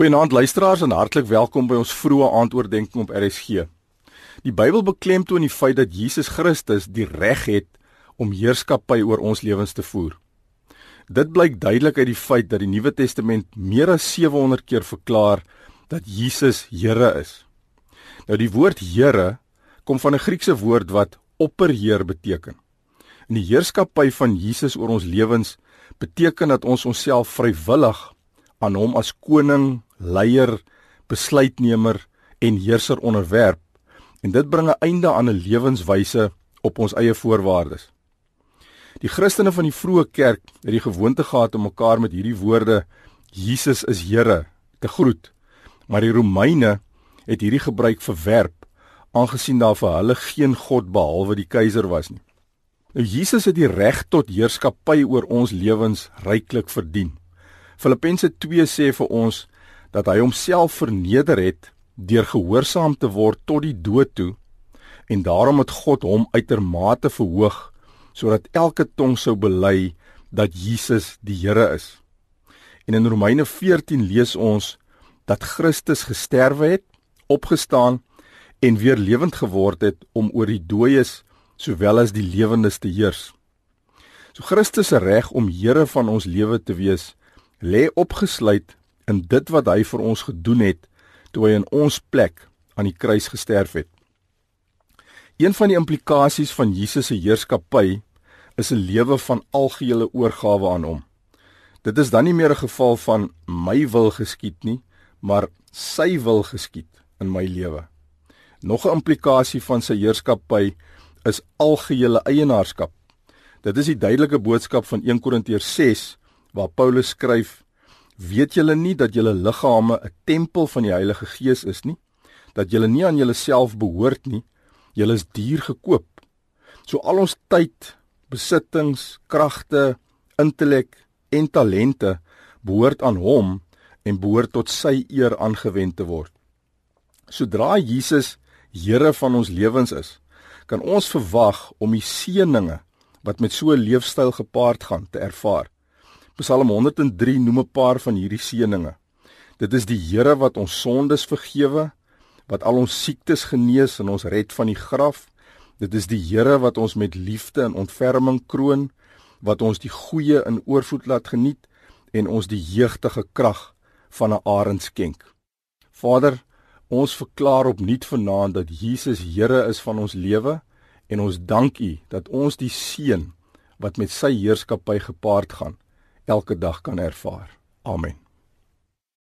Goeienaand luisteraars en hartlik welkom by ons vroeë aandoordenking op RSG. Die Bybel beklemtoon die feit dat Jesus Christus die reg het om heerskappy oor ons lewens te voer. Dit blyk duidelik uit die feit dat die Nuwe Testament meer as 700 keer verklaar dat Jesus Here is. Nou die woord Here kom van 'n Griekse woord wat opperheer beteken. In die heerskappy van Jesus oor ons lewens beteken dat ons onsself vrywillig aan hom as koning, leier, besluitnemer en heerser onderwerp en dit bring 'n einde aan 'n lewenswyse op ons eie voorwaardes. Die Christene van die vroeë kerk het die gewoonte gehad om mekaar met hierdie woorde Jesus is Here te groet. Maar die Romeine het hierdie gebruik verwerp aangesien daar vir hulle geen god behalwe die keiser was nie. Nou Jesus het die reg tot heerskappy oor ons lewens ryklik verdien. Filippense 2 sê vir ons dat hy homself verneder het deur gehoorsaam te word tot die dood toe en daarom het God hom uitermate verhoog sodat elke tong sou bely dat Jesus die Here is. En in Romeine 14 lees ons dat Christus gesterwe het, opgestaan en weer lewend geword het om oor die dooies sowel as die lewendes te heers. So Christus se reg om Here van ons lewe te wees lê opgesluit in dit wat hy vir ons gedoen het toe hy in ons plek aan die kruis gesterf het. Een van die implikasies van Jesus se heerskappy is 'n lewe van algehele oorgawe aan hom. Dit is dan nie meer 'n geval van my wil geskied nie, maar sy wil geskied in my lewe. Nog 'n implikasie van sy heerskappy is algehele eienaarskap. Dit is die duidelike boodskap van 1 Korintiërs waar Paulus skryf: "Weet julle nie dat julle liggame 'n tempel van die Heilige Gees is nie? Dat julle nie aan julleself behoort nie, julle is duur gekoop. So al ons tyd, besittings, kragte, intellek en talente behoort aan hom en behoort tot sy eer aangewend te word. Sodra Jesus Here van ons lewens is, kan ons verwag om die seëninge wat met so 'n leefstyl gepaard gaan te ervaar. Psalm 103 noem 'n paar van hierdie seëninge. Dit is die Here wat ons sondes vergewe, wat al ons siektes genees en ons red van die graf. Dit is die Here wat ons met liefde en ontferming kroon, wat ons die goeie in oorvloed laat geniet en ons die jeugtige krag van 'n arend skenk. Vader, ons verklaar opnuut vanaand dat Jesus Here is van ons lewe en ons dank U dat ons die seën wat met sy heerskappy gepaard gaan elke dag kan ervaar. Amen.